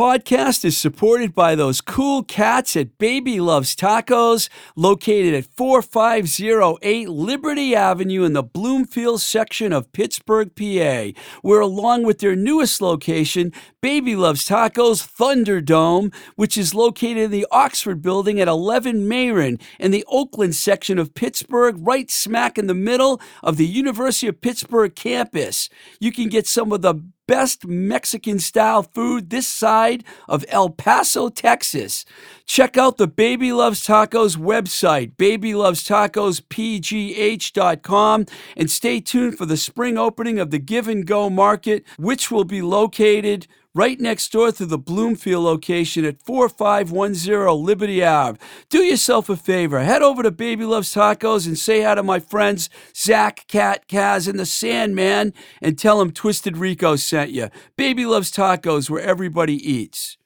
Podcast is supported by those cool cats at Baby Loves Tacos, located at 4508 Liberty Avenue in the Bloomfield section of Pittsburgh, PA, where, along with their newest location, Baby Loves Tacos Thunderdome, which is located in the Oxford building at 11 Mayron in the Oakland section of Pittsburgh, right smack in the middle of the University of Pittsburgh campus. You can get some of the best Mexican style food this side of El Paso, Texas. Check out the Baby Loves Tacos website, babylovestacospgh.com, and stay tuned for the spring opening of the Give and Go Market, which will be located right next door to the Bloomfield location at 4510 Liberty Ave. Do yourself a favor, head over to Baby Loves Tacos and say hi to my friends Zach, Cat, Kaz, and the Sandman and tell them Twisted Rico sent you. Baby Loves Tacos, where everybody eats.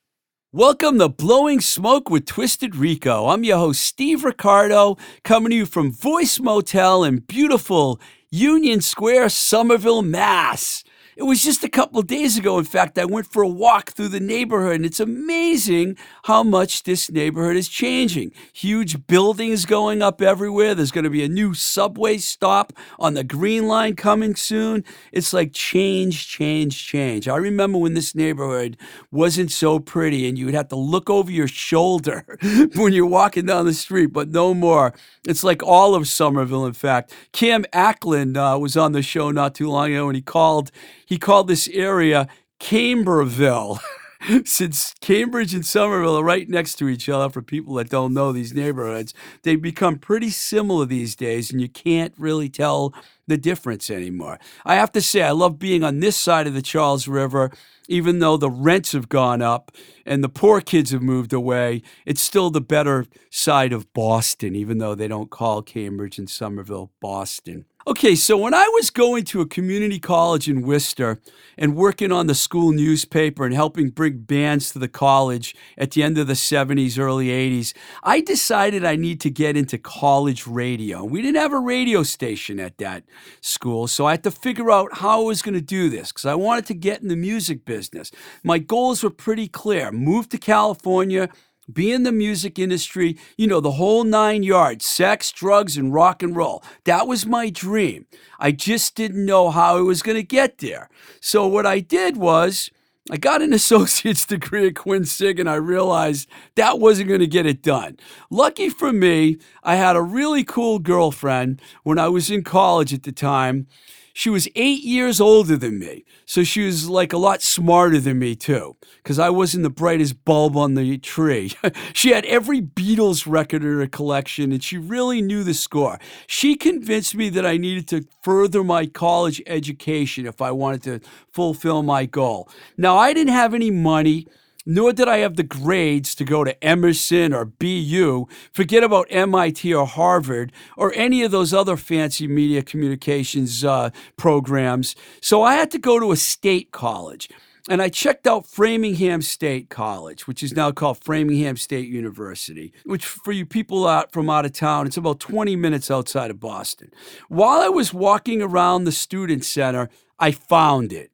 Welcome to Blowing Smoke with Twisted Rico. I'm your host, Steve Ricardo, coming to you from Voice Motel in beautiful Union Square, Somerville, Mass. It was just a couple of days ago, in fact, I went for a walk through the neighborhood, and it's amazing how much this neighborhood is changing. Huge buildings going up everywhere. There's going to be a new subway stop on the Green Line coming soon. It's like change, change, change. I remember when this neighborhood wasn't so pretty, and you would have to look over your shoulder when you're walking down the street, but no more. It's like all of Somerville, in fact. Cam Ackland uh, was on the show not too long ago, and he called he called this area Camberville. Since Cambridge and Somerville are right next to each other, for people that don't know these neighborhoods, they've become pretty similar these days, and you can't really tell the difference anymore. I have to say, I love being on this side of the Charles River even though the rents have gone up and the poor kids have moved away, it's still the better side of Boston, even though they don't call Cambridge and Somerville Boston. Okay, so when I was going to a community college in Worcester and working on the school newspaper and helping bring bands to the college at the end of the 70s, early 80s, I decided I need to get into college radio. We didn't have a radio station at that school, so I had to figure out how I was going to do this because I wanted to get in the music business. My goals were pretty clear move to California be in the music industry, you know, the whole nine yards sex, drugs, and rock and roll. That was my dream. I just didn't know how I was going to get there. So, what I did was, I got an associate's degree at Quincy, and I realized that wasn't going to get it done. Lucky for me, I had a really cool girlfriend when I was in college at the time she was eight years older than me. So she was like a lot smarter than me, too, because I wasn't the brightest bulb on the tree. she had every Beatles record in her collection and she really knew the score. She convinced me that I needed to further my college education if I wanted to fulfill my goal. Now, I didn't have any money nor did I have the grades to go to Emerson or BU. Forget about MIT or Harvard or any of those other fancy media communications uh, programs. So I had to go to a state college. And I checked out Framingham State College, which is now called Framingham State University, which for you people out from out of town, it's about 20 minutes outside of Boston. While I was walking around the student center, I found it.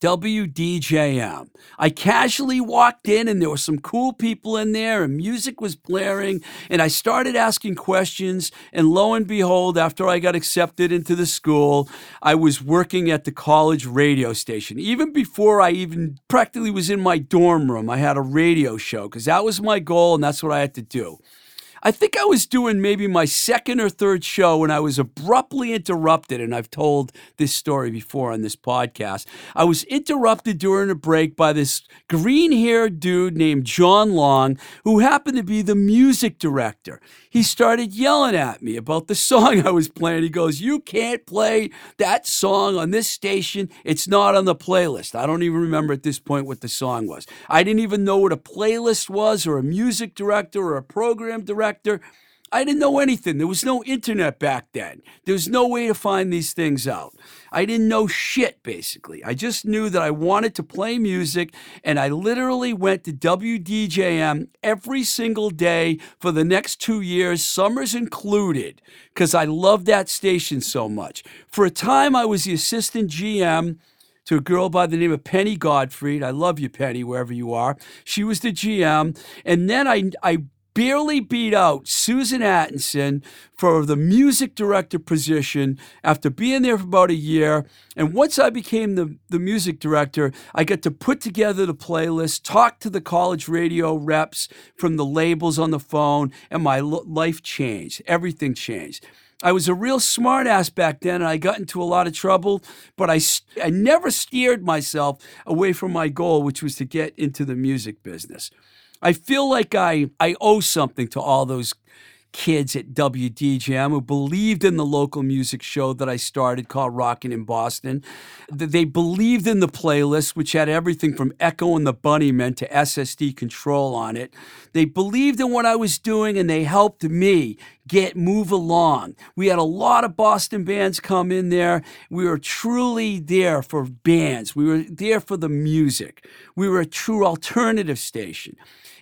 WDJM. I casually walked in and there were some cool people in there and music was blaring and I started asking questions and lo and behold after I got accepted into the school I was working at the college radio station. Even before I even practically was in my dorm room I had a radio show cuz that was my goal and that's what I had to do. I think I was doing maybe my second or third show when I was abruptly interrupted, and I've told this story before on this podcast. I was interrupted during a break by this green haired dude named John Long, who happened to be the music director. He started yelling at me about the song I was playing. He goes, You can't play that song on this station. It's not on the playlist. I don't even remember at this point what the song was. I didn't even know what a playlist was, or a music director, or a program director director. I didn't know anything. There was no internet back then. There was no way to find these things out. I didn't know shit, basically. I just knew that I wanted to play music, and I literally went to WDJM every single day for the next two years, summers included, because I loved that station so much. For a time, I was the assistant GM to a girl by the name of Penny Godfrey. I love you, Penny, wherever you are. She was the GM. And then I, I barely beat out Susan Atkinson for the music director position after being there for about a year. And once I became the, the music director, I got to put together the playlist, talk to the college radio reps from the labels on the phone, and my life changed. Everything changed. I was a real smartass back then, and I got into a lot of trouble. But I, I never steered myself away from my goal, which was to get into the music business. I feel like I, I owe something to all those kids at WDJM who believed in the local music show that I started called Rockin' in Boston. They believed in the playlist, which had everything from Echo and the Bunnymen to SSD Control on it. They believed in what I was doing and they helped me get move along. We had a lot of Boston bands come in there. We were truly there for bands. We were there for the music. We were a true alternative station.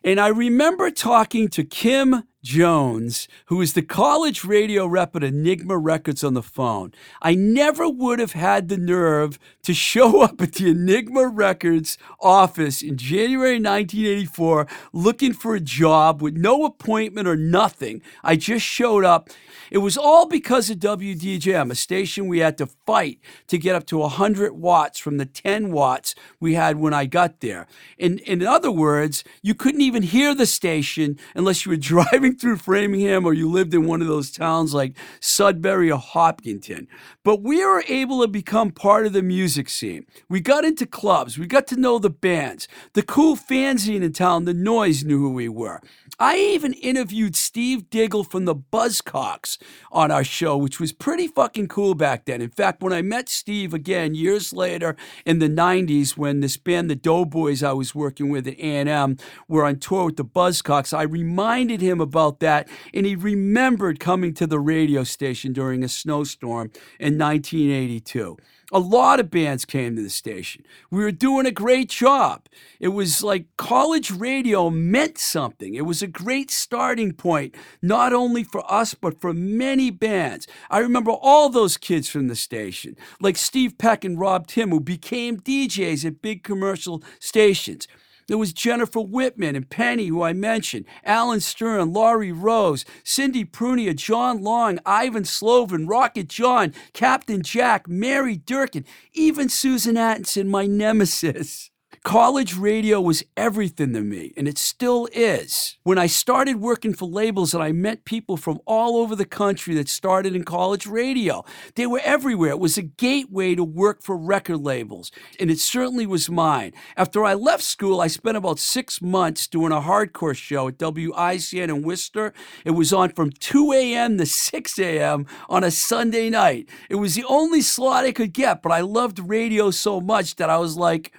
And I remember talking to Kim Jones, who is the college radio rep at Enigma Records on the phone. I never would have had the nerve to show up at the Enigma Records office in January 1984 looking for a job with no appointment or nothing. I just showed up. It was all because of WDJM, a station we had to fight to get up to 100 watts from the 10 watts we had when I got there. In, in other words, you couldn't even hear the station unless you were driving through Framingham or you lived in one of those towns like Sudbury or Hopkinton. But we were able to become part of the music scene. We got into clubs, we got to know the bands. The cool fanzine in town, The Noise, knew who we were. I even interviewed Steve Diggle from the Buzzcocks on our show, which was pretty fucking cool back then. In fact, when I met Steve again years later in the 90s when this band, the Doughboys I was working with at A&M, were on tour with the Buzzcocks, I reminded him about that and he remembered coming to the radio station during a snowstorm in 1982. A lot of bands came to the station. We were doing a great job. It was like college radio meant something. It was a great starting point, not only for us, but for many bands. I remember all those kids from the station, like Steve Peck and Rob Tim, who became DJs at big commercial stations. There was Jennifer Whitman and Penny, who I mentioned, Alan Stern, Laurie Rose, Cindy Prunia, John Long, Ivan Slovin, Rocket John, Captain Jack, Mary Durkin, even Susan Atkinson, my nemesis. College radio was everything to me, and it still is. When I started working for labels and I met people from all over the country that started in college radio, they were everywhere. It was a gateway to work for record labels, and it certainly was mine. After I left school, I spent about six months doing a hardcore show at WICN in Worcester. It was on from 2 a.m. to 6 a.m. on a Sunday night. It was the only slot I could get, but I loved radio so much that I was like,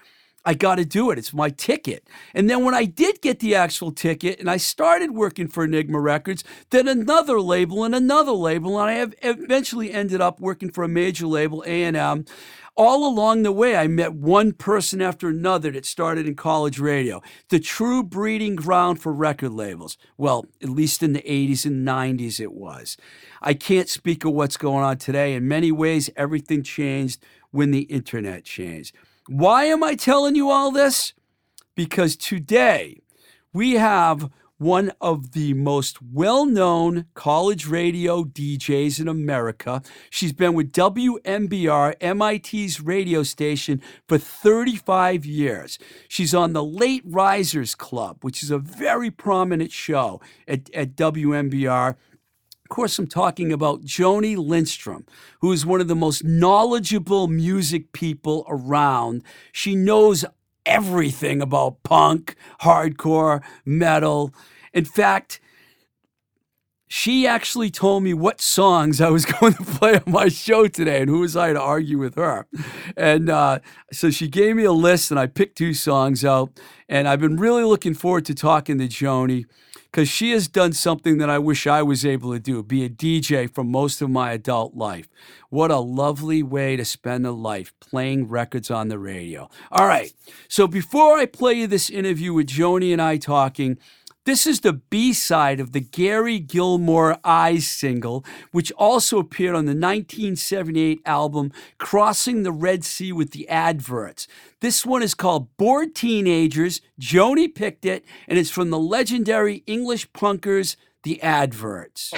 I got to do it. It's my ticket. And then when I did get the actual ticket and I started working for Enigma Records, then another label and another label, and I have eventually ended up working for a major label, A&M. All along the way, I met one person after another that started in college radio, the true breeding ground for record labels. Well, at least in the 80s and 90s, it was. I can't speak of what's going on today. In many ways, everything changed when the internet changed. Why am I telling you all this? Because today we have one of the most well known college radio DJs in America. She's been with WMBR, MIT's radio station, for 35 years. She's on the Late Risers Club, which is a very prominent show at, at WMBR. Of course, I'm talking about Joni Lindstrom, who is one of the most knowledgeable music people around. She knows everything about punk, hardcore, metal. In fact, she actually told me what songs I was going to play on my show today, and who was I to argue with her? And uh, so she gave me a list, and I picked two songs out. And I've been really looking forward to talking to Joni because she has done something that I wish I was able to do be a DJ for most of my adult life. What a lovely way to spend a life playing records on the radio. All right, so before I play you this interview with Joni and I talking, This is the B side of the Gary Gilmore Eyes single, which also appeared on the 1978 album Crossing the Red Sea with the Adverts. This one is called Bored Teenagers. Joni picked it, and it's from the legendary English punkers, The Adverts.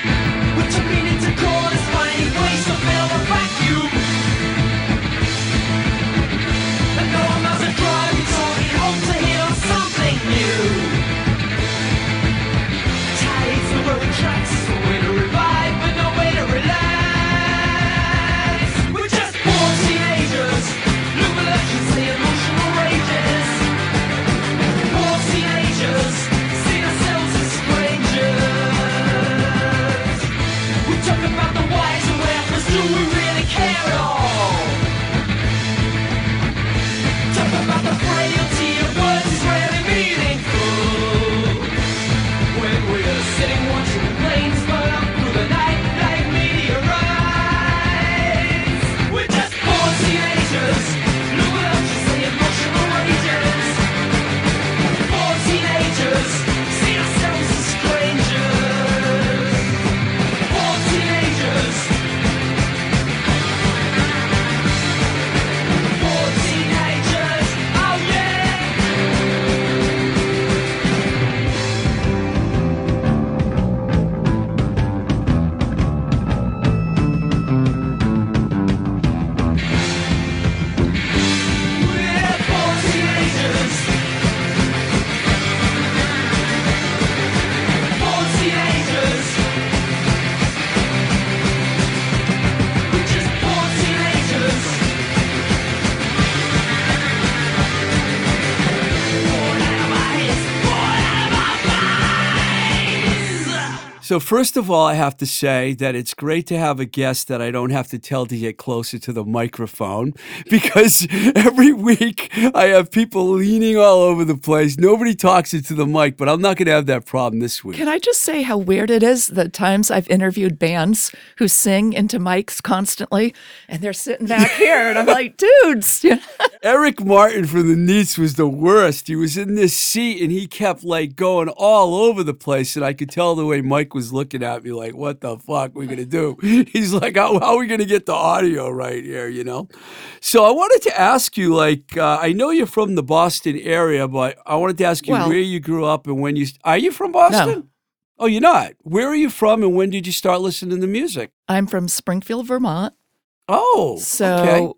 So, first of all, I have to say that it's great to have a guest that I don't have to tell to get closer to the microphone because every week I have people leaning all over the place. Nobody talks into the mic, but I'm not going to have that problem this week. Can I just say how weird it is the times I've interviewed bands who sing into mics constantly and they're sitting back here and I'm like, dudes. Eric Martin from the Neats was the worst. He was in this seat and he kept like going all over the place, and I could tell the way Mike was looking at me like, "What the fuck we gonna do?" He's like, "How, how are we gonna get the audio right here?" You know. So I wanted to ask you, like, uh, I know you're from the Boston area, but I wanted to ask you Well- where you grew up and when you are you from Boston? Oh, you're not. Where are you from, and when did you start listening to music? I'm from Springfield, Vermont. Oh, So, okay.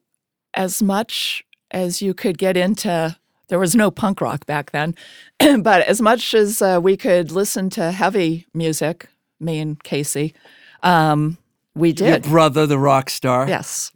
as much as you could get into, there was no punk rock back then, but as much as uh, we could listen to heavy music, me and Casey, um, we Your did. brother, the rock star. Yes.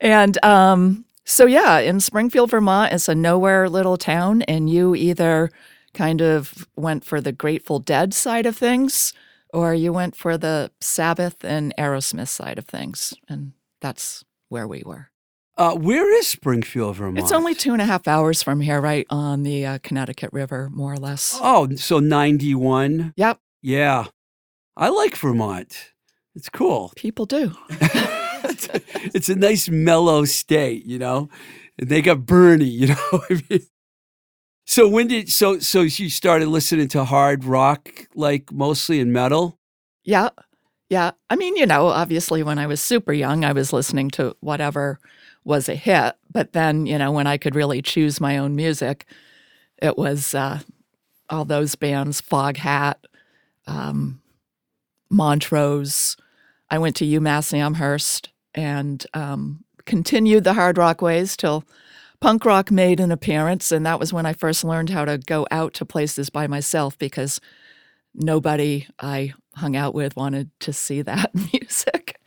And um, so, yeah, in Springfield, Vermont, it's a nowhere little town, and you either kind of went for the Grateful Dead side of things or you went for the Sabbath and Aerosmith side of things. And that's where we were. Uh, where is Springfield, Vermont? It's only two and a half hours from here, right on the uh, Connecticut River, more or less. Oh, so 91. Yep, Yeah. I like Vermont. It's cool. people do. it's, a, it's a nice mellow state, you know. And they got Bernie, you know. I mean, so when did so so you started listening to hard rock like mostly in metal? Yeah. Yeah. I mean, you know, obviously when I was super young, I was listening to whatever was a hit. But then, you know, when I could really choose my own music, it was uh, all those bands Foghat, um, Montrose. I went to UMass Amherst and um, continued the hard rock ways till punk rock made an appearance. And that was when I first learned how to go out to places by myself because nobody I hung out with wanted to see that music.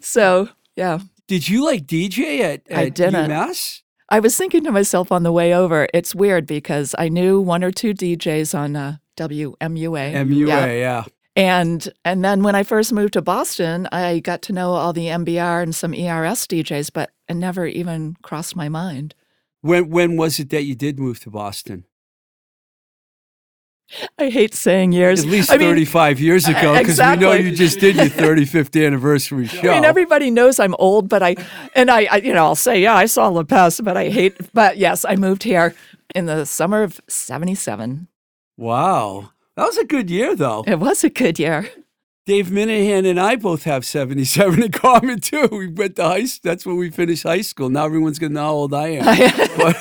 So, yeah, Did you like DJ at, at I didn't. UMass? I was thinking to myself on the way over, it's weird because I knew one or two DJs on uh, WMUA. MUA, Yeah. yeah. And and then when I first moved to Boston, I got to know all the MBR and some ERS DJs, but it never even crossed my mind. When when was it that you did move to Boston? I hate saying years. At least I mean, 35 years ago, because we know you just did your 35th anniversary show. I mean, everybody knows I'm old, but I, and I, I, you know, I'll say, yeah, I saw La Paz, but I hate, but yes, I moved here in the summer of 77. wow. That was a good year, though. It was a good year. Dave Minehan and I both have 77 in common, too. We went to high school. That's when we finished high school. Now everyone's going to know how old I am. But-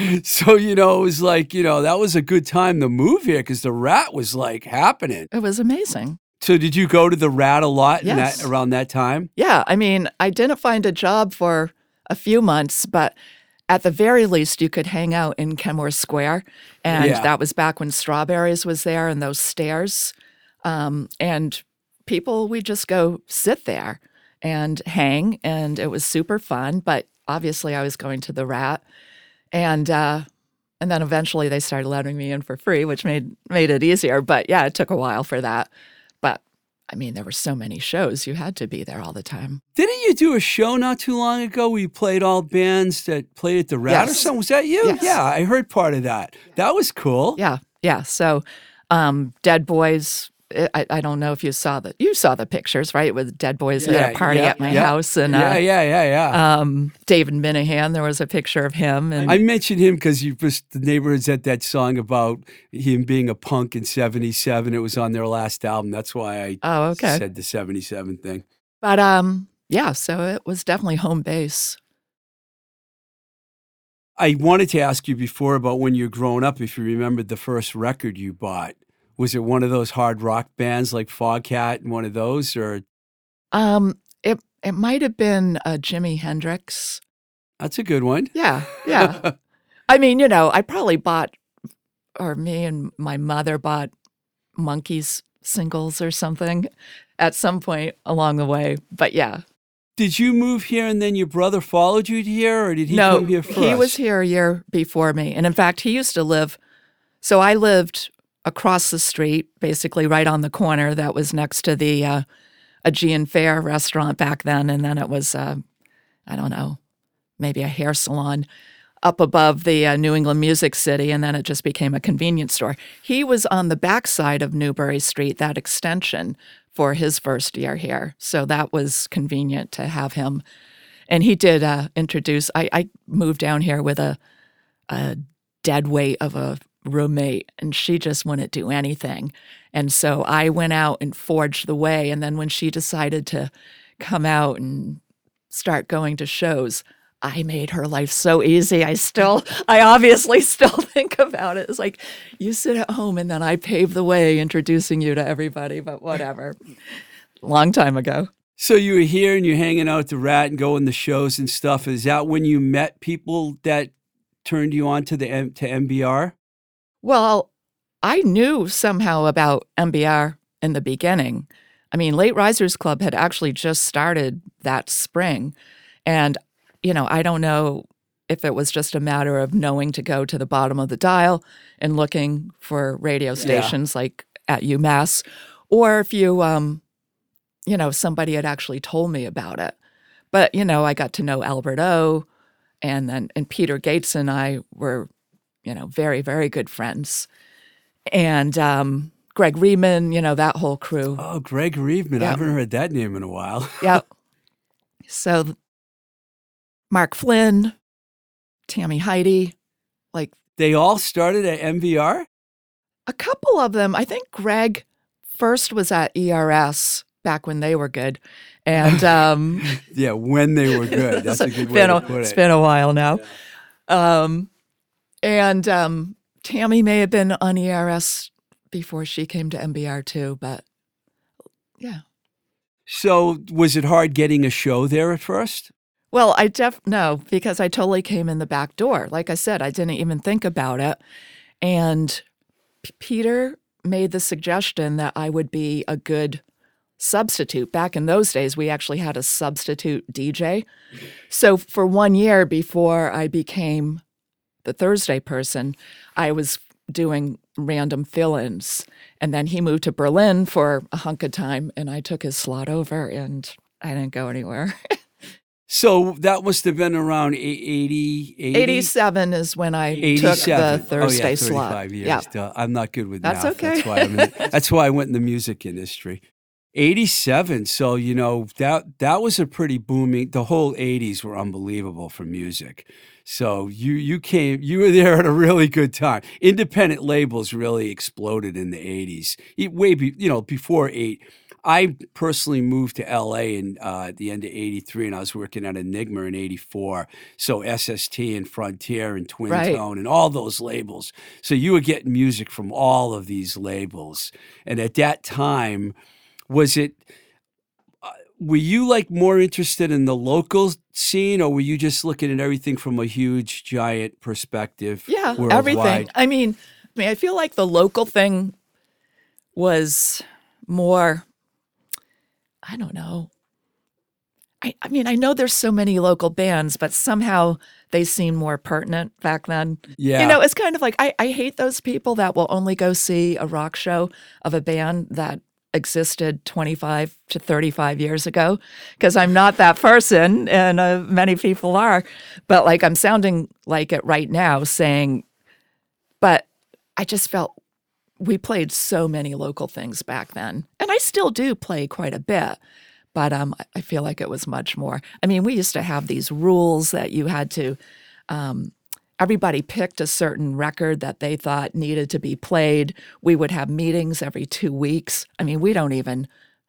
so, you know, it was like, you know, that was a good time to move here because the rat was like happening. It was amazing. So, did you go to the rat a lot in Yes. that, around that time? Yeah, I mean, I didn't find a job for a few months, but at the very least, you could hang out in Kenmore Square. And Yeah. that was back when Strawberries was there and those stairs. Um, and people, we just go sit there and hang. And it was super fun. But obviously, I was going to the rat. And, uh, and then eventually they started letting me in for free, which made made it easier. But yeah, it took a while for that. I mean, there were so many shows; you had to be there all the time. Didn't you do a show not too long ago where you played all bands that played at the rat or Yes. something? Was that you? Yes. Yeah, I heard part of that. That was cool. Yeah, yeah. So, um, Dead Boys. I, I don't know if you saw the you saw the pictures, right? With Dead Boys at a party yeah, at my yeah. house, and yeah, uh, yeah, yeah, yeah. um, David Minehan. There was a picture of him, and I mentioned him because you just the neighborhoods had that song about him being a punk in '77. It was on their last album. That's why I oh, okay. said the '77 thing. But um, yeah. So it was definitely home base. I wanted to ask you before about when you were growing up, if you remembered the first record you bought. Was it one of those hard rock bands like Foghat and one of those, or Um, it it might have been uh, Jimi Hendrix. that's a good one? Yeah, yeah. I mean, you know, I probably bought, or me and my mother bought Monkees singles or something at some point along the way. But yeah, Did you move here and then your brother followed you here, or did he no, come here first? he was here a year before me, and in fact, he used to live. So I lived across the street, basically right on the corner that was next to the uh, Aegean Fair restaurant back then, and then it was, uh, I don't know, maybe a hair salon up above the uh, New England Music City, and then it just became a convenience store. He was on the backside of Newbury Street, that extension, for his first year here, so that was convenient to have him. And he did uh, introduce. I, I moved down here with a, a dead weight of a roommate, and she just wouldn't do anything. And so I went out and forged the way. And then when she decided to come out and start going to shows, I made her life so easy. I still, I obviously still think about it. It's like, you sit at home and then I pave the way introducing you to everybody, but whatever. Long time ago. So you were here and you're hanging out at the Rat and going to shows and stuff. Is that when you met people that turned you on to the to MBR? Well, I knew somehow about MBR in the beginning. I mean, Late Risers Club had actually just started that spring. And, you know, I don't know if it was just a matter of knowing to go to the bottom of the dial and looking for radio stations like at UMass, or if you, um, you know, somebody had actually told me about it. But, you know, I got to know Albert O. And then, and Peter Gates and I were you know, very, very good friends. And um, Greg Reibman, you know, that whole crew. Oh, Greg Reibman. I haven't heard that name in a while. Yeah. So Mark Flynn, Tammy Heidi, like They all started at MBR? a couple of them. I think Greg first was at ERS back when they were good. And um, Yeah, when they were good. That's a good way been to put It's It's been a while now. Um, and um, Tammy may have been on ERS before she came to MBR too, but yeah. So was it hard getting a show there at first? Well, I def no, because I totally came in the back door. Like I said, I didn't even think about it. And P- Peter made the suggestion that I would be a good substitute. Back in those days, we actually had a substitute DJ. So for one year before I became the Thursday person, I was doing random fill ins. And then he moved to Berlin for a hunk of time, and I took his slot over, and I didn't go anywhere. So that must have been around eight- 80, 80 87 is when I took 87. the Thursday oh, yeah, slot. Yeah. I'm not good with That's math. okay. That's why, I'm in, that's why I went in the music industry. 87. So, you know, that that was a pretty booming the whole 80s were unbelievable for music. So you you came you were there at a really good time. Independent labels really exploded in the 80s. E- Way be, you know, before 8 I personally moved to LA in uh, at the end of 83 and I was working at Enigma in 84. So SST and Frontier and Twin Right. Tone and all those labels. So you were getting music from all of these labels. And at that time, was it were you like more interested in the local scene or were you just looking at everything from a huge giant perspective Yeah, everything. I mean, I mean, I feel like the local thing was more. I don't know. I, I mean, I know there's so many local bands, but somehow they seem more pertinent back then. yeah You know, it's kind of like I, I hate those people that will only go see a rock show of a band that existed 25 to 35 years ago because I'm not that person and uh, many people are. But like I'm sounding like it right now saying, but I just felt we played so many local things back then. And I still do play quite a bit. But um, I- feel like it was much more. I mean, we used to have these rules that you had to um, everybody picked a certain record that they thought needed to be played. We would have meetings every two weeks. I mean, we don't even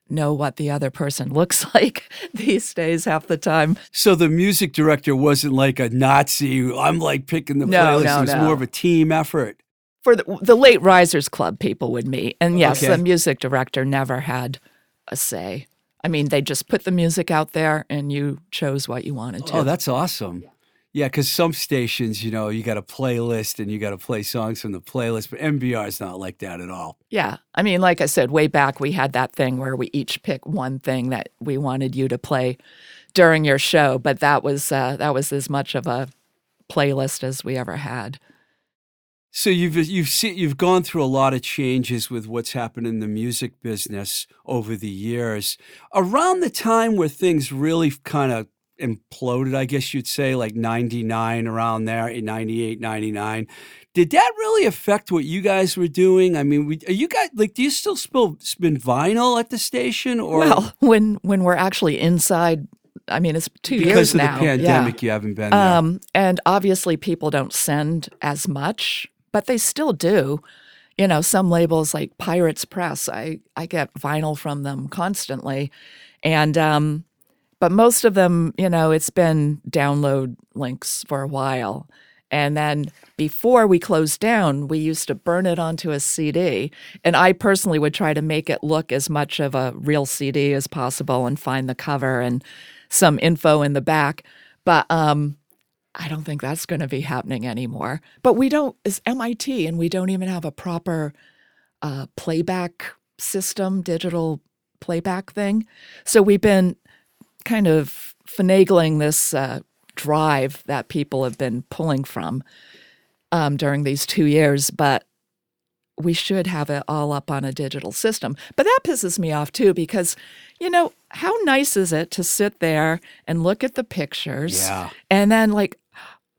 know what the other person looks like these days half the time. so the music director wasn't like a nazi i'm like picking the No, playlist no, it was no. more of a team effort For the, the late Risers Club, people would meet. And yes, Okay. the music director never had a say. I mean, they just put the music out there and you chose what you wanted to. oh that's awesome yeah because some stations you know you got a playlist and you got to play songs from the playlist but mbr is not like that at all Yeah. I mean, like I said, way back, we had that thing where we each pick one thing that we wanted you to play during your show, but that was uh, that was as much of a playlist as we ever had. So you've you've seen you've gone through a lot of changes with what's happened in the music business over the years. Around the time where things really kind of imploded, I guess you'd say, like 99 around there, 98, 99. Did that really affect what you guys were doing? I mean, we, are you guys like do you still spill spin vinyl at the station or well, when when we're actually inside, I mean, it's two because years of now. the yeah. pandemic you haven't been there? Um, and obviously, people don't send as much, but they still do. You know, some labels like Pirates Press, I I get vinyl from them constantly, and um, but most of them, you know, it's been download links for a while. And then before we closed down, we used to burn it onto a CD. And I personally would try to make it look as much of a real CD as possible and find the cover and some info in the back. But um, I don't think that's going to be happening anymore. But we don't, it's MIT, and we don't even have a proper uh, playback system, digital playback thing. So we've been kind of finagling this uh, drive that people have been pulling from um, during these two years, but we should have it all up on a digital system. But that pisses me off too because, you know, how nice is it to sit there and look at the pictures yeah. and then like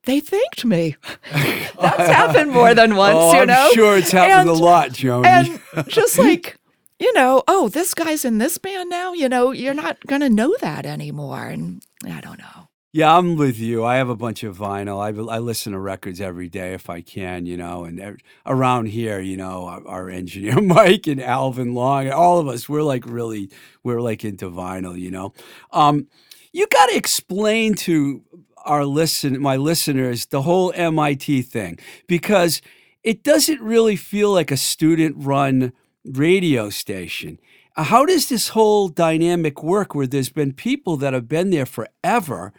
they thanked me. That's happened more than once, oh, you I'm know. sure it's happened And- a lot, Joni. and just like you know, oh, this guy's in this band now. You know, you're not gonna know that anymore, and I don't know. Yeah, I'm with you. I have a bunch of vinyl. I, I listen to records every day if I can, you know. And around here, you know, our, our engineer Mike and Alvin Long, all of us, we're like really, we're like into vinyl, you know. Um, you got to explain to our listen, my listeners, the whole MIT thing because it doesn't really feel like a student-run radio station. Uh, How does this whole dynamic work where there's been people that have been there forever?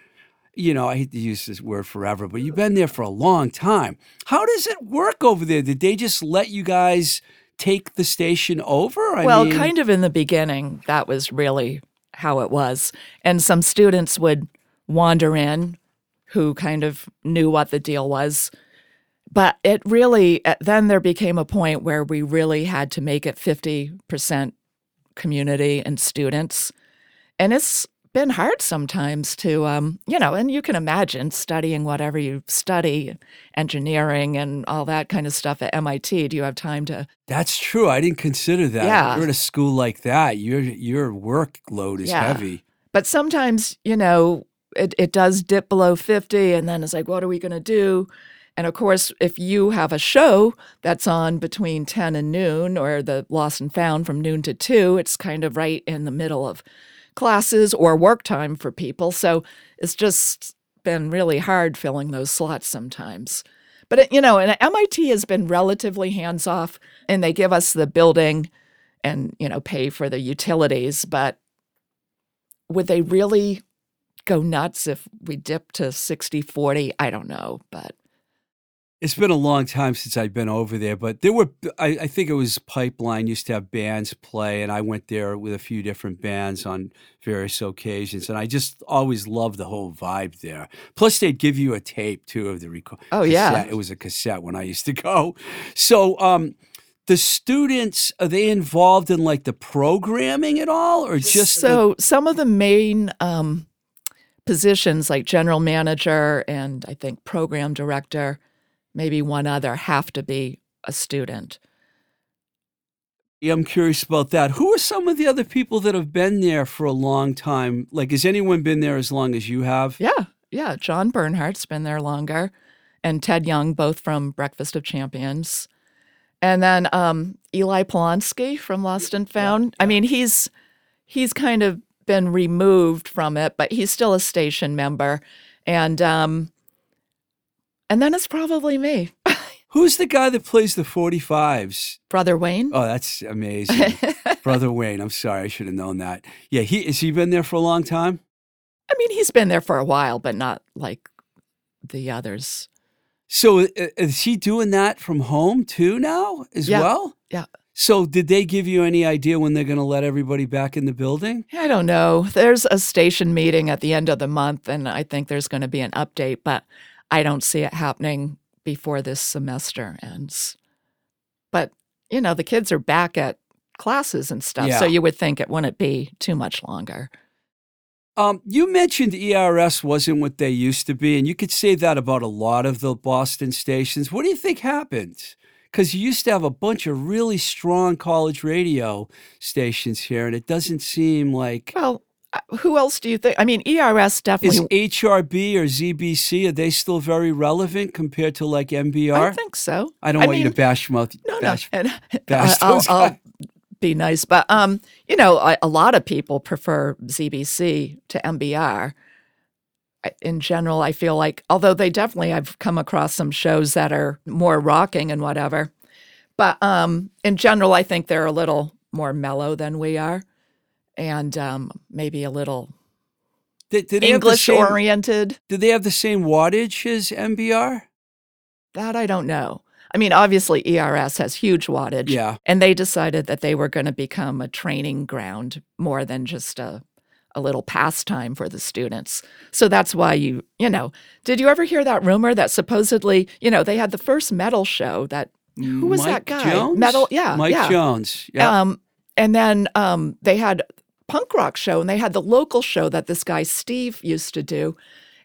you know, I hate to use this word forever, but you've been there for a long time. How does it work over there? Did they just let you guys take the station over? I well, mean, kind of in the beginning, that was really how it was, and some students would wander in who kind of knew what the deal was. But it really, uh, then there became a point where we really had to make it 50% community and students. And it's been hard sometimes to, um, you know, and you can imagine studying whatever you study, engineering and all that kind of stuff at MIT. Do you have time to? That's true. I didn't consider that. Yeah. You're at a school like that. Your your workload is Yeah. heavy. But sometimes, you know, it, it does dip below 50, and then it's like, what are we going to do? And of course, if you have a show that's on between 10 and noon, or the Lost and Found from noon to 2, it's kind of right in the middle of classes or work time for people. So it's just been really hard filling those slots sometimes. But, it, you know, and MIT has been relatively hands off, and they give us the building and, you know, pay for the utilities. But would they really go nuts if we dip to 60 40? I don't know. But It's been a long time since I've been over there, but there were I, I think it was Pipeline used to have bands play, and I went there with a few different bands on various occasions, and I just always loved the whole vibe there. Plus, they'd give you a tape too of the record. Oh, yeah. cassette. it was a cassette when I used to go. So, um, the students are they involved in like the programming at all, or just the- so some of the main um, positions, like general manager and I think program director, maybe one other, have to be a student. Yeah, I'm curious about that. Who are some of the other people that have been there for a long time? Like, has anyone been there as long as you have? Yeah, yeah. John Bernhardt's been there longer, and Ted Young, both from Breakfast of Champions, and then um, Eli Polonsky from Lost and Found. I mean, he's he's kind of been removed from it, but he's still a station member, and um, and then it's probably me, Who's the guy that plays the 45s? Brother Wayne. Oh, that's amazing. Brother Wayne. I'm sorry. I should have known that. Yeah, he has he been there for a long time? I mean, he's been there for a while, but not like the others. So uh, is he doing that from home too now as Yeah. well? Yeah. So did they give you any idea when they're going to let everybody back in the building? I don't know. There's a station meeting at the end of the month, and I think there's going to be an update, but I don't see it happening before this semester ends. But, you know, the kids are back at classes and stuff, so you would think it wouldn't be too much longer. Um, you mentioned ERS wasn't what they used to be, and you could say that about a lot of the Boston stations. What do you think happened? Because you used to have a bunch of really strong college radio stations here, and it doesn't seem like. Well, who else do you think? I mean, ERS definitely. Is HRB or ZBC, are they still very relevant compared to like MBR? I think so. I don't I want you to bash them out. No, bash, no. And bash I'll, I'll be nice, but um, you know, a, a lot of people prefer ZBC to MBR. I- In general, I feel like, although they definitely, I've come across some shows that are more rocking and whatever, but um, in general, I think they're a little more mellow than we are, and um, maybe a little Did, did they have the English same- oriented. Did they have the same wattage as MBR? That I don't know. I mean, obviously, ERS has huge wattage. Yeah. And they decided that they were going to become a training ground more than just a, a little pastime for the students. So that's why you, you know, did you ever hear that rumor that supposedly, you know, they had the first metal show that, who was that guy? Jones? Metal, yeah. Mike yeah. Jones. Yeah. Um, and then um, they had punk rock show and they had the local show that this guy Steve used to do.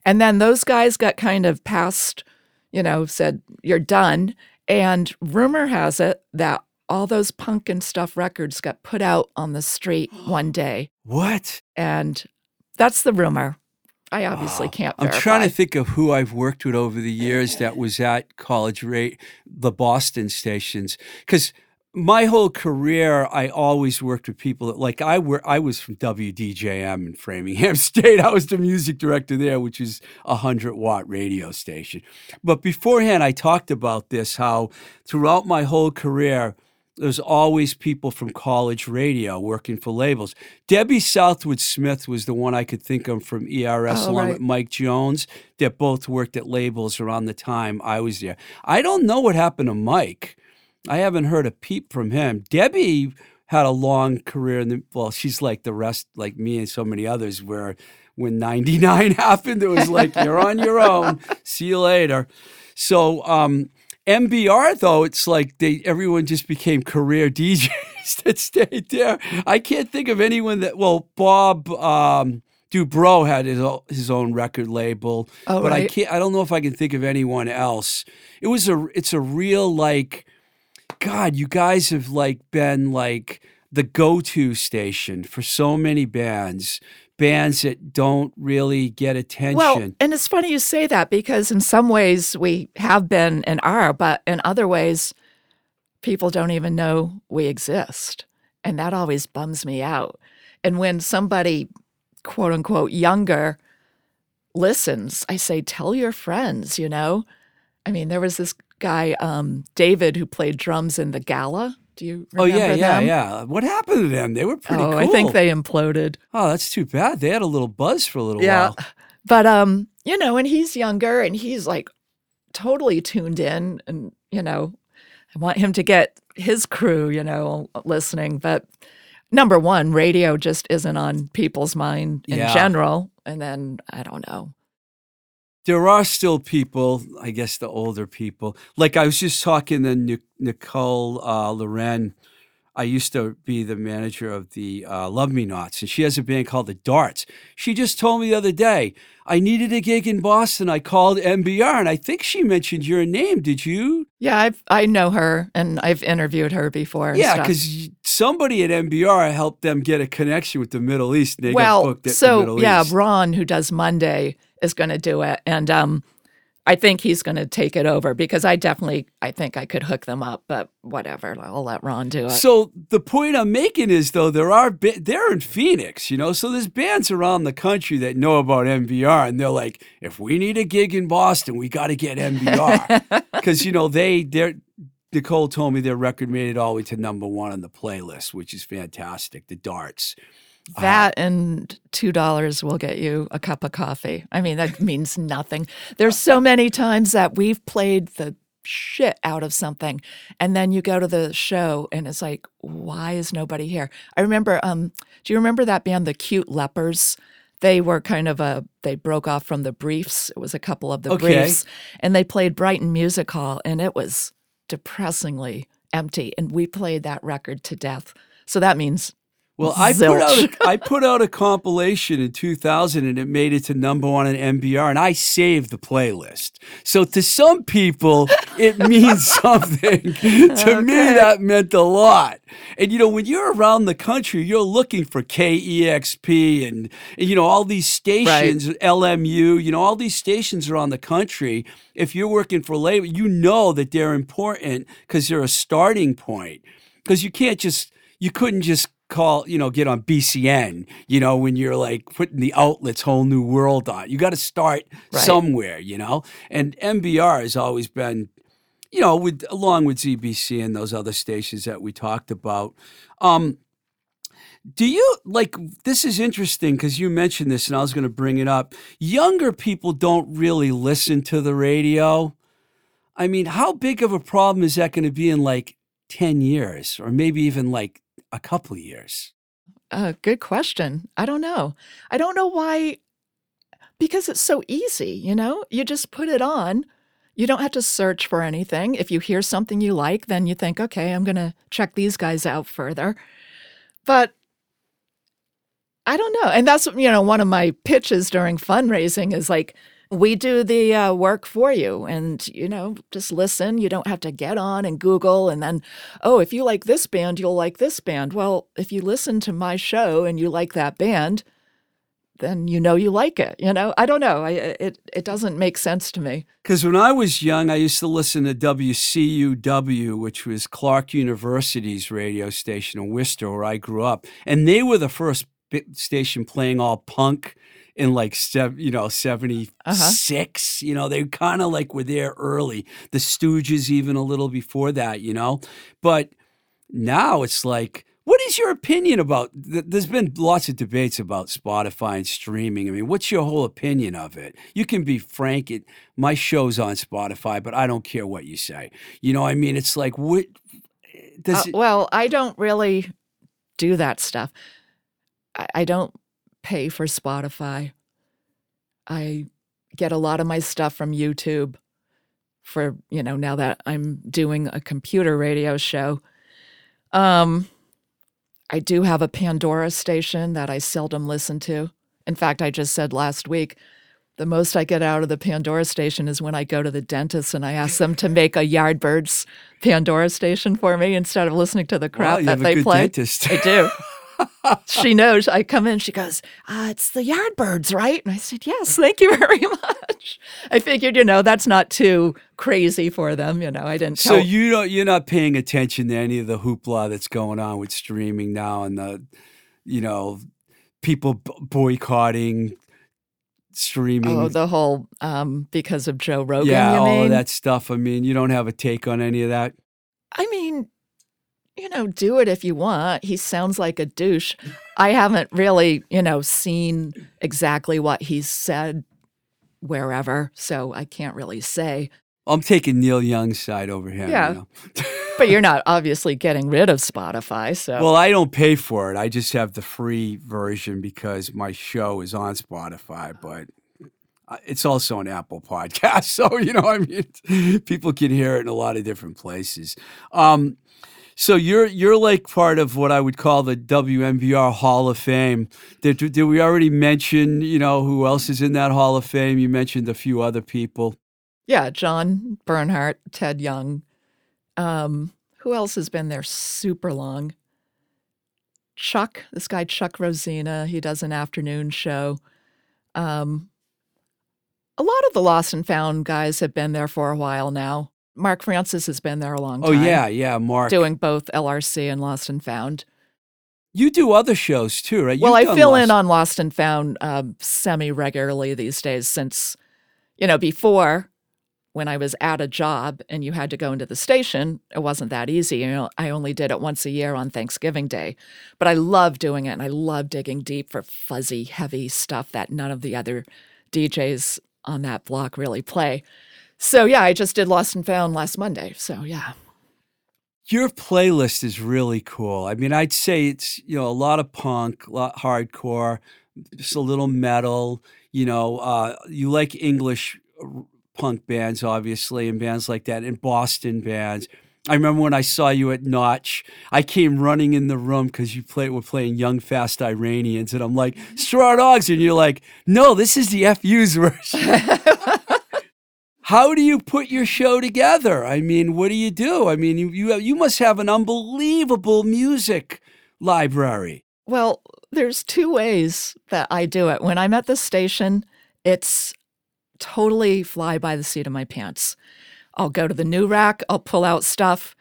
And then those guys got kind of passed, you know, said, you're done. And rumor has it that all those punk and stuff records got put out on the street one day. what? And that's the rumor. I obviously Oh, can't I'm trying to think of who I've worked with over the years that was at college rate, the Boston stations. Because my whole career, I always worked with people that, like I were, I was from WDJM in Framingham State. I was the music director there, which is a hundred watt radio station. But beforehand, I talked about this how throughout my whole career, there's always people from college radio working for labels. Debbie Southwood Smith was the one I could think of from ERS, Oh, along right. with Mike Jones, that both worked at labels around the time I was there. I don't know what happened to Mike. I haven't heard a peep from him. Debbie had a long career in the well, she's like the rest, like me and so many others, where when 99 happened, it was like, you're on your own. See you later. So um MBR though, it's like they everyone just became career DJs that stayed there. I can't think of anyone that well, Bob um Dubrow had his his own record label, Oh, but I can't. I don't know if I can think of anyone else. It was a. It's a real like, God, you guys have like been like the go to station for so many bands, bands that don't really get attention. Well, and it's funny you say that because in some ways we have been and are, but in other ways, people don't even know we exist. And that always bums me out. And when somebody, quote unquote, younger listens, I say, tell your friends, you know? I mean, there was this guy, um, David, who played drums in the gala. Do you oh remember yeah, yeah, them? yeah. What happened to them? They were pretty oh, cool. I think they imploded. Oh, that's too bad. They had a little buzz for a little Yeah. while. But um, you know, and he's younger and he's like totally tuned in and you know, I want him to get his crew, you know, listening, but number 1, radio just isn't on people's mind in Yeah. general, and then I don't know. There are still people, I guess the older people. Like I was just talking to Nicole uh, Laurenne. I used to be the manager of the uh, Love Me Nots, and she has a band called the Darts. She just told me the other day, I needed a gig in Boston. I called MBR, and I think she mentioned your name. Did you? Yeah, I've I know her and I've interviewed her before. Yeah, because somebody at MBR helped them get a connection with the Middle East. And they got well, booked at the so yeah. Ron, who does Monday, is going to do it, and um, I think he's going to take it over because I definitely, I think I could hook them up, but whatever, I'll let Ron do it. So the point I'm making is though there are they're in Phoenix, you know, so there's bands around the country that know about MBR, and they're like, if we need a gig in Boston, we got to get MBR because you know they they're. Nicole told me their record made it all the way to number one on the playlist, which is fantastic. The Darts. That and two dollars will get you a cup of coffee. I mean, that means nothing. There's so many times that we've played the shit out of something, and then you go to the show and it's like, why is nobody here? I remember. Um, do you remember that band, the Cute Lepers? They were kind of a. They broke off from the Briefs. It was a couple of the Okay. Briefs, and they played Brighton Music Hall, and it was depressingly empty. And we played that record to death. So that means Well, I put out a, I put out a compilation in 2000 and it made it to number one on MBR and I saved the playlist. So to some people, it means something. to me, that meant a lot. And you know, when you're around the country, you're looking for KEXP and, and, you know all these stations, LMU. You know all these stations around the country. If you're working for labor, you know that they're important because they're a starting point. Because you can't just you couldn't just call, you know, get on BCN, you know, when you're like putting the outlets whole new world on. You got to start Right. somewhere, you know? And MBR has always been, you know, with along with ZBC and those other stations that we talked about. Um do you like this is interesting because you mentioned this and I was going to bring it up. Younger people don't really listen to the radio. I mean, how big of a problem is that going to be in like 10 years or maybe even like a couple years? Uh, good question. I don't know. I don't know why, because it's so easy, you know? You just put it on. You don't have to search for anything. If you hear something you like, then you think, okay, I'm going to check these guys out further. But I don't know. And that's, you know, one of my pitches during fundraising is like, we do the uh, work for you and you know just listen. You don't have to get on and google and then oh if you like this band you'll like this band. Well if you listen to my show and you like that band then you know you like it you know? I don't know. I, it, it doesn't make sense to me. Because when I was young, I used to listen to WCUW, which was Clark University's radio station in Worcester, where I grew up, and they were the first station playing all punk in like sev- you know seventy six. You know, they kind of like were there early. The Stooges, even a little before that. You know, but now it's like. What is your opinion about? th- There's been lots of debates about Spotify and streaming. I mean, what's your whole opinion of it? You can be frank. It, my show's on Spotify, but I don't care what you say. You know, I mean, it's like what does Uh, it, well i don't really do that stuff I, I don't pay for spotify i get a lot of my stuff from youtube for you know now that i'm doing a computer radio show um i do have a pandora station that i seldom listen to In fact, I just said last week, the most I get out of the Pandora station is when I go to the dentist and I ask them to make a Yardbirds Pandora station for me instead of listening to the crap Wow, that they play. dentist. I do. she knows. I come in, she goes, uh, It's the Yardbirds, right? And I said, Yes, thank you very much. I figured, you know, that's not too crazy for them. You know, I didn't So tell. you don't you're not paying attention to any of the hoopla that's going on with streaming now and the you know people boycotting streaming. oh, the whole um, because of Joe Rogan, yeah, you all that stuff. I mean, you don't have a take on any of that. I mean, you know, do it if you want. He sounds like a douche. I haven't really, you know, seen exactly what he's said wherever, so I can't really say. I'm taking Neil Young's side over him. Yeah. You know? But you're not obviously getting rid of Spotify, so Well, I don't pay for it. I just have the free version because my show is on Spotify, but it's also an Apple podcast. So, you know, I mean, people can hear it in a lot of different places. Um, so you're you're like part of what I would call the WMBR Hall of Fame. Did, did we already mention, you know, who else is in that Hall of Fame? You mentioned a few other people. yeah, John Bernhardt, Ted Young. Um, who else has been there super long? Chuck, this guy Chuck Rosina, he does an afternoon show. Um, a lot of the lost and found guys have been there for a while now. Mark Francis has been there a long time. Oh yeah, yeah, Mark. Doing both LRC and Lost and Found. you do other shows too, right? well, You've I done fill in on Lost and Found um, semi regularly these days since, you know, before when I was at a job and you had to go into the station, it wasn't that easy. You know, I only did it once a year on Thanksgiving Day. But I love doing it and I love digging deep for fuzzy, heavy stuff that none of the other DJs on that block really play. So yeah, I just did Lost and Found last Monday. So yeah. Your playlist is really cool. I mean, I'd say it's you know a lot of punk, a lot hardcore, just a little metal. You know, uh, you like English punk bands, obviously, and bands like that, and Boston bands. I remember when I saw you at Notch, I came running in the room because you play, were playing Young Fast Iranians, and I'm like, Straw Dogs, and you're like, no, this is the FU's version. How do you put your show together? I mean, what do you do? I mean, you you, you must have an unbelievable music library. Well, there's two ways that I do it. When I'm at the station, it's totally fly by the seat of my pants. I'll go to the new rack, I'll pull out stuff,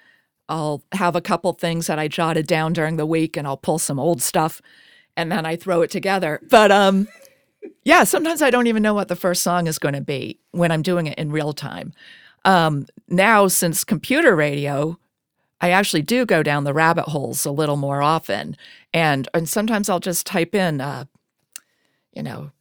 I'll have a couple things that I jotted down during the week and I'll pull some old stuff and then I throw it together. But um yeah, sometimes I don't even know what the first song is going to be when I'm doing it in real time. Um, now, since computer radio, I actually do go down the rabbit holes a little more often, and and sometimes I'll just type in, uh, you know,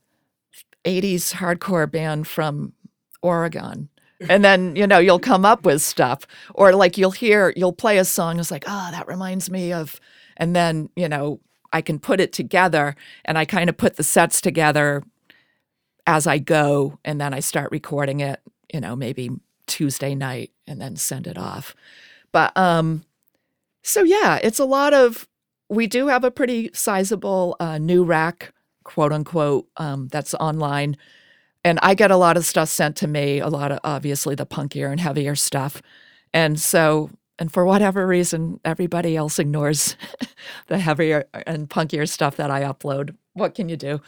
'80s hardcore band from Oregon, and then you know you'll come up with stuff, or like you'll hear you'll play a song, it's like, oh, that reminds me of, and then you know I can put it together, and I kind of put the sets together as I go, and then I start recording it, you know, maybe Tuesday night, and then send it off. But um, so yeah, it's a lot of. We do have a pretty sizable uh, new rack, quote unquote, um, that's online, and I get a lot of stuff sent to me. A lot of obviously the punkier and heavier stuff, and so and for whatever reason, everybody else ignores the heavier and punkier stuff that I upload. What can you do?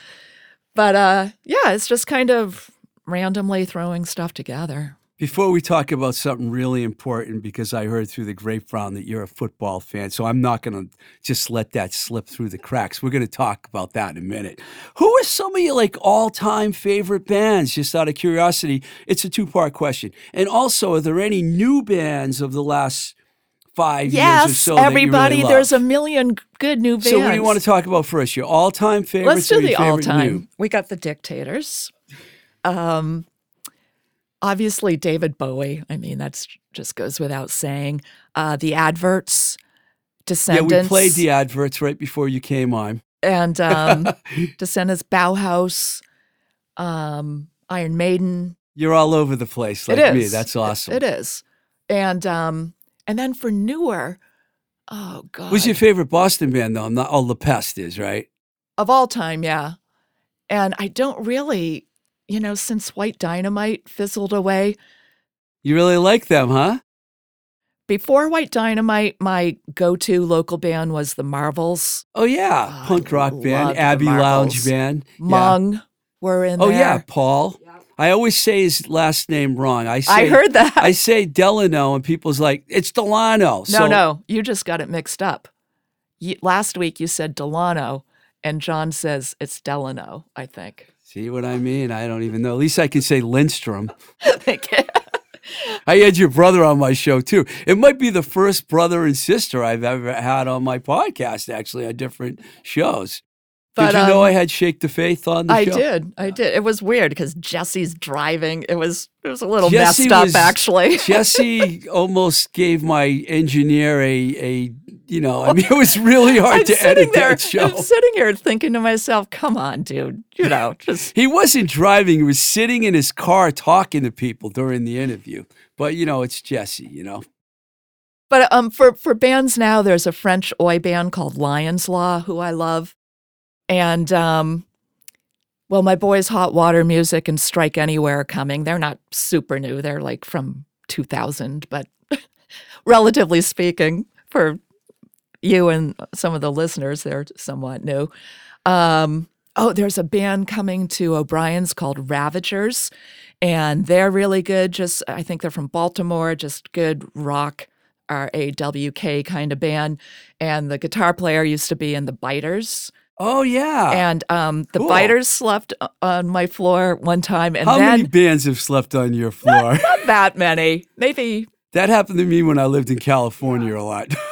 But uh, yeah, it's just kind of randomly throwing stuff together. Before we talk about something really important, because I heard through the grapevine that you're a football fan, so I'm not going to just let that slip through the cracks. We're going to talk about that in a minute. Who are some of your like all-time favorite bands? Just out of curiosity, it's a two-part question. And also, are there any new bands of the last five years or Yes, so? that you really everybody. love? There's a million good new bands. So, what do you want to talk about first? Your all-time favorites? Let's do or your the all time. We got the Dictators. Um, obviously David Bowie. I mean, that's just goes without saying. Uh, the Adverts, Descendants. Yeah, we played the adverts right before you came on. and um, Descendants, Bauhaus, um, Iron Maiden. You're all over the place like it me. is. That's It- awesome. it is. And um, and then for newer, oh god, Who's your favorite Boston band though? I'm not. all La Peste is right. of all time? Yeah, And I don't really, you know, since White Dynamite fizzled away, You really like them, huh? before White Dynamite, my go to local band was the Marvels. Oh yeah, Oh, punk rock band, the Abbey Lounge band. Yeah. Mung were in Oh there. yeah, Paul. I always say his last name wrong. I say I heard that. I say Delano, and people's like, it's Delano. no, So- no, you just got it mixed up. You, last week you said Delano, and John says it's Delano, I think. See what I mean? I don't even know. At least I can say Lindstrom. Thank you. I had your brother on my show too. It might be the first brother and sister I've ever had on my podcast, actually, on different shows. But, did you know um, I had Shake the Faith on the I show? I did. I did. It was weird because Jesse's driving. It was it was a little Jesse messed up was- actually. Jesse almost gave my engineer a, a you know, I mean, it was really hard I'm to edit there. that show. I'm sitting here thinking to myself, "Come on, dude. You know, just He wasn't driving, he was sitting in his car talking to people during the interview. But, you know, it's Jesse, you know. But um, for for bands now, there's a French oi band called Lions Law, who I love, and um, well, my boys Hot Water Music and Strike Anywhere are coming. They're not super new; they're like from 2000, but relatively speaking, for you and some of the listeners, they're somewhat new. Um, oh, there's a band coming to O'Brien's called Ravagers, and they're really good. Just I think they're from Baltimore. Just good rock, R A W K kind of band. And the guitar player used to be in the Biters, Oh, yeah. and um, the cool. Biters slept on my floor one time, and How then many bands have slept on your floor? not that many, maybe. that happened to me when I lived in California a lot.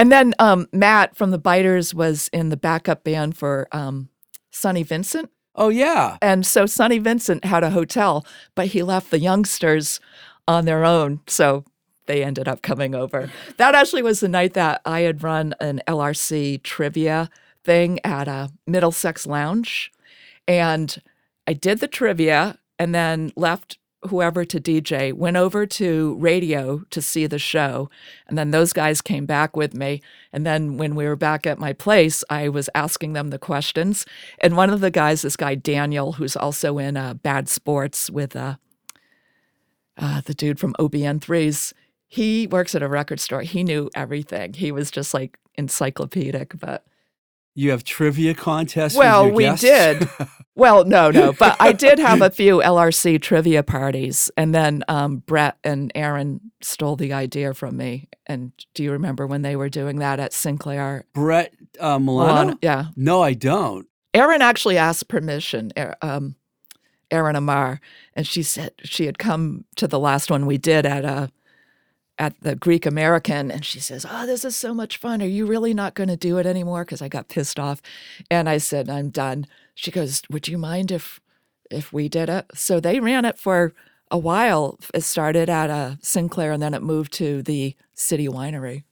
And then um, Matt from the Biters was in the backup band for um, Sonny Vincent. oh, yeah. And so Sonny Vincent had a hotel, but he left the youngsters on their own. So they ended up coming over. That actually was the night that I had run an LRC trivia thing at a Middlesex Lounge. And I did the trivia and then left whoever to DJ, went over to radio to see the show. And then those guys came back with me. And then when we were back at my place, I was asking them the questions. And one of the guys, this guy Daniel, who's also in uh, Bad Sports with uh, uh, the dude from OBN3s, he works at a record store. He knew everything. He was just like encyclopedic. But You have trivia contests? with well, we guests? did. Well, no, no, but I did have a few LRC trivia parties, and then um, Brett and Erin stole the idea from me. And do you remember when they were doing that at Sinclair? Brett uh, Milano? Milano- Yeah, No, I don't. Erin actually asked permission. Er- Um, Erin Amar, and she said she had come to the last one we did at a at the Greek American, and she says, "Oh, this is so much fun. Are you really not going to do it anymore?" Because I got pissed off, and I said, "I'm done." She goes, "Would you mind if if we did it?" So they ran it for a while. It started at a Sinclair, and then it moved to the City Winery.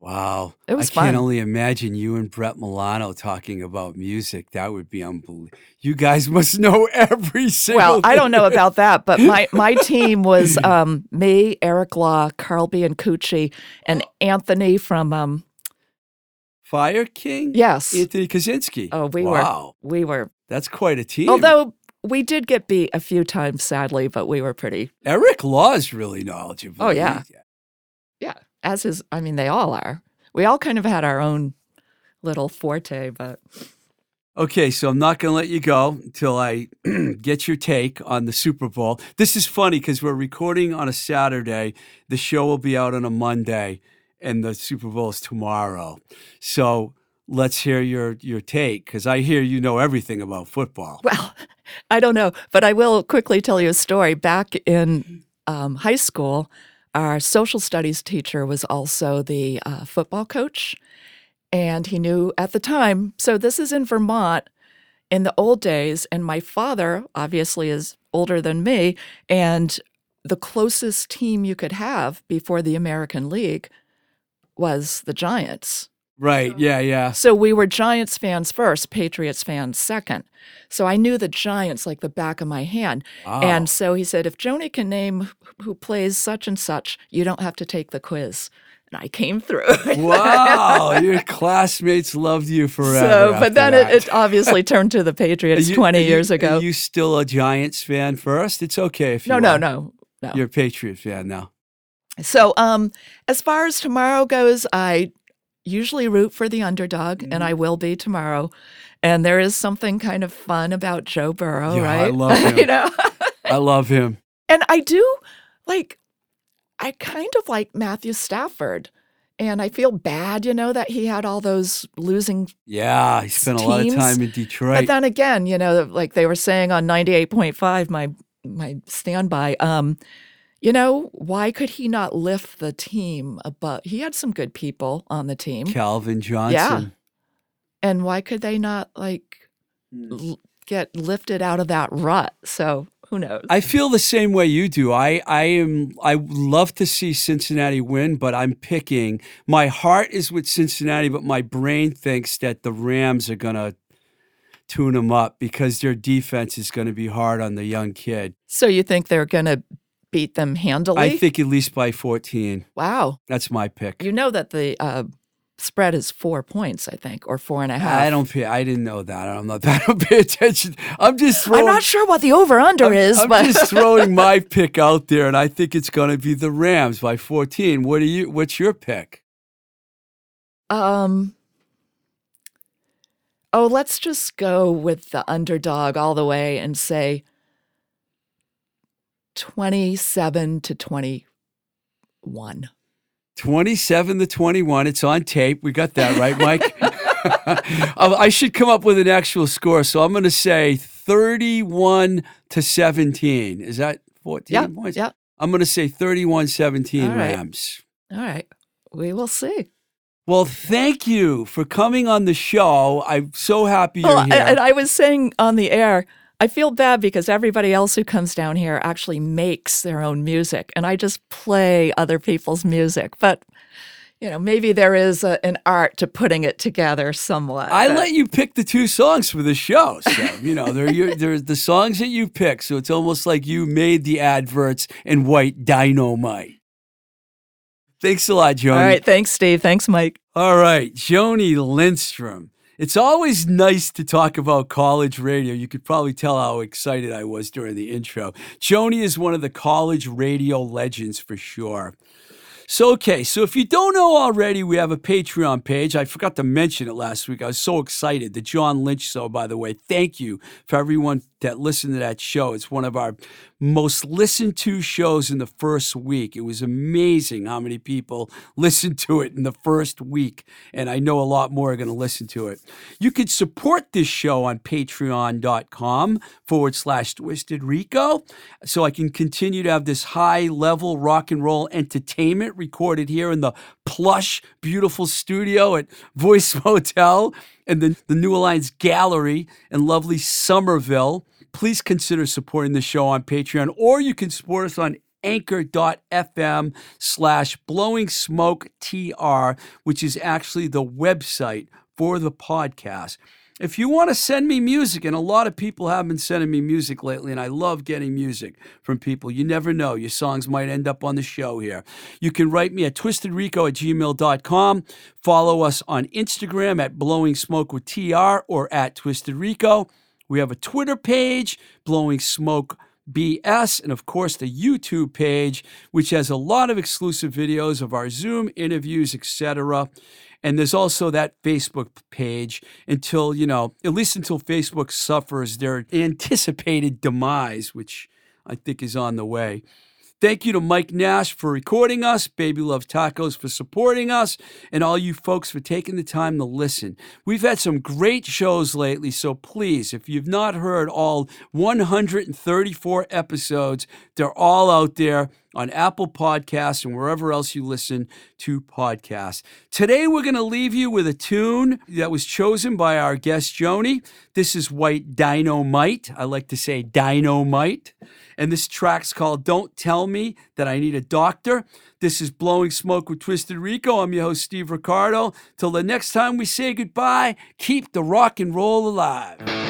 Wow. It was I can fun. only imagine you and Brett Milano talking about music. That would be unbelievable. You guys must know every single Well, I don't know about that, but my, my team was um, me, Eric Law, Carl Biancucci, and Anthony from um, Fire King? yes. Anthony Kaczynski. Oh, we wow. were we were. That's quite a team. Although we did get beat a few times, sadly, but we were pretty. Eric Law is really knowledgeable. Oh, yeah. As is. I mean, they all are. We all kind of had our own little forte, but Okay, so I'm not going to let you go until I get your take on the Super Bowl. This is funny because we're recording on a Saturday. The show will be out on a Monday, and the Super Bowl is tomorrow. So let's hear your your take because I hear you know everything about football. Well, I don't know, but I will quickly tell you a story. Back in um, high school, our social studies teacher was also the uh, football coach, and he knew at the time. So this is in Vermont in the old days, and my father obviously is older than me, and the closest team you could have before the American League was the Giants. Right? Yeah, yeah. So we were Giants fans first, Patriots fans second. So I knew the Giants like the back of my hand. Wow. And so he said, if Joni can name who plays such and such, you don't have to take the quiz. and I came through. wow, your classmates loved you forever. So, but then it, it obviously turned to the Patriots you- 20 are you- years ago. Are you still a Giants fan first? It's okay if you no, no, are. no, no. You're a Patriot fan now. So, um, as far as tomorrow goes, I usually root for the underdog, Mm-hmm. and I will be tomorrow. And there is something kind of fun about Joe Burrow, Yeah, I right? love him. you know, I love him. and I do like, I kind of like Matthew Stafford, and I feel bad, you know, that he had all those losing. Yeah, he spent a lot of time in Detroit. But then again, you know, like they were saying on ninety eight point five, my my standby. Um, you know, why could he not lift the team above? He had some good people on the team. Calvin Johnson. Yeah. and why could they not like hmm. l- get lifted out of that rut so who knows I feel the same way you do. I, I am I love to see Cincinnati win, but I'm picking my heart is with Cincinnati, but my brain thinks that the Rams are gonna tune them up because their defense is gonna be hard on the young kid. so you think they're gonna beat them handily I think at least by 14. wow That's my pick. you know that the uh, spread is four points i think or four and a half I don't pay. I didn't know that. I'm not. I don't pay attention. I'm just throwing. i'm not sure what the over under is I'm but just throwing my pick out there, and I think it's going to be the Rams by 14. What are you? What's your pick? um oh let's just go with the underdog all the way and say 27 to 21 27 to 21. It's on tape. We got that right, Mike. I should come up with an actual score, so I'm going to say 31 to 17. Is that 14 yeah points? yeah I'm going to say 31 17 All right. Rams. all right we will see Well, thank you for coming on the show. I'm so happy you're oh, Well, here. and I was saying on the air, I feel bad because everybody else who comes down here actually makes their own music, and I just play other people's music. But you know, maybe there is a, an art to putting it together somewhat. I but- let you pick the two songs for the show. So, you know, they're, your, they're the songs that you pick. So it's almost like you made the adverts in white dynamite. Thanks a lot, Joni. All right, thanks, Steve. Thanks, Mike. All right, Joni Lindstrom. It's always nice to talk about college radio. You could probably tell how excited I was during the intro. Joni is one of the college radio legends for sure. So, okay, so if you don't know already, we have a Patreon page. I forgot to mention it last week. I was so excited. The John Lynch Show, by the way. Thank you for everyone that listened to that show. It's one of our most listened to shows in the first week. It was amazing how many people listened to it in the first week. And I know a lot more are going to listen to it. You can support this show on patreon.com forward slash twisted rico so I can continue to have this high level rock and roll entertainment recorded here in the plush, beautiful studio at Voice Motel and the, the New Alliance Gallery in lovely Somerville. Please consider supporting the show on Patreon, or you can support us on anchor.fm slash blowing smoke tr, which is actually the website for the podcast. If you want to send me music, and a lot of people have been sending me music lately, and I love getting music from people. You never know. Your songs might end up on the show here. You can write me at twistedrico at gmail.com. Follow us on Instagram at blowing smoke with TR or at twistedrico. We have a Twitter page, Blowing Smoke BS, and of course the YouTube page, which has a lot of exclusive videos of our Zoom interviews, etc. And there's also that Facebook page until, you know, at least until Facebook suffers their anticipated demise, which I think is on the way. Thank you to Mike Nash for recording us, Baby Love Tacos for supporting us, and all you folks for taking the time to listen. We've had some great shows lately, so please, if you've not heard all 134 episodes, they're all out there on Apple Podcasts and wherever else you listen to podcasts. Today, we're going to leave you with a tune that was chosen by our guest, Joni. This is White Dynamite. I like to say dynamite. And this track's called Don't Tell Me That I Need a Doctor. This is Blowing Smoke with Twisted Rico. I'm your host, Steve Ricardo. Till the next time we say goodbye, keep the rock and roll alive.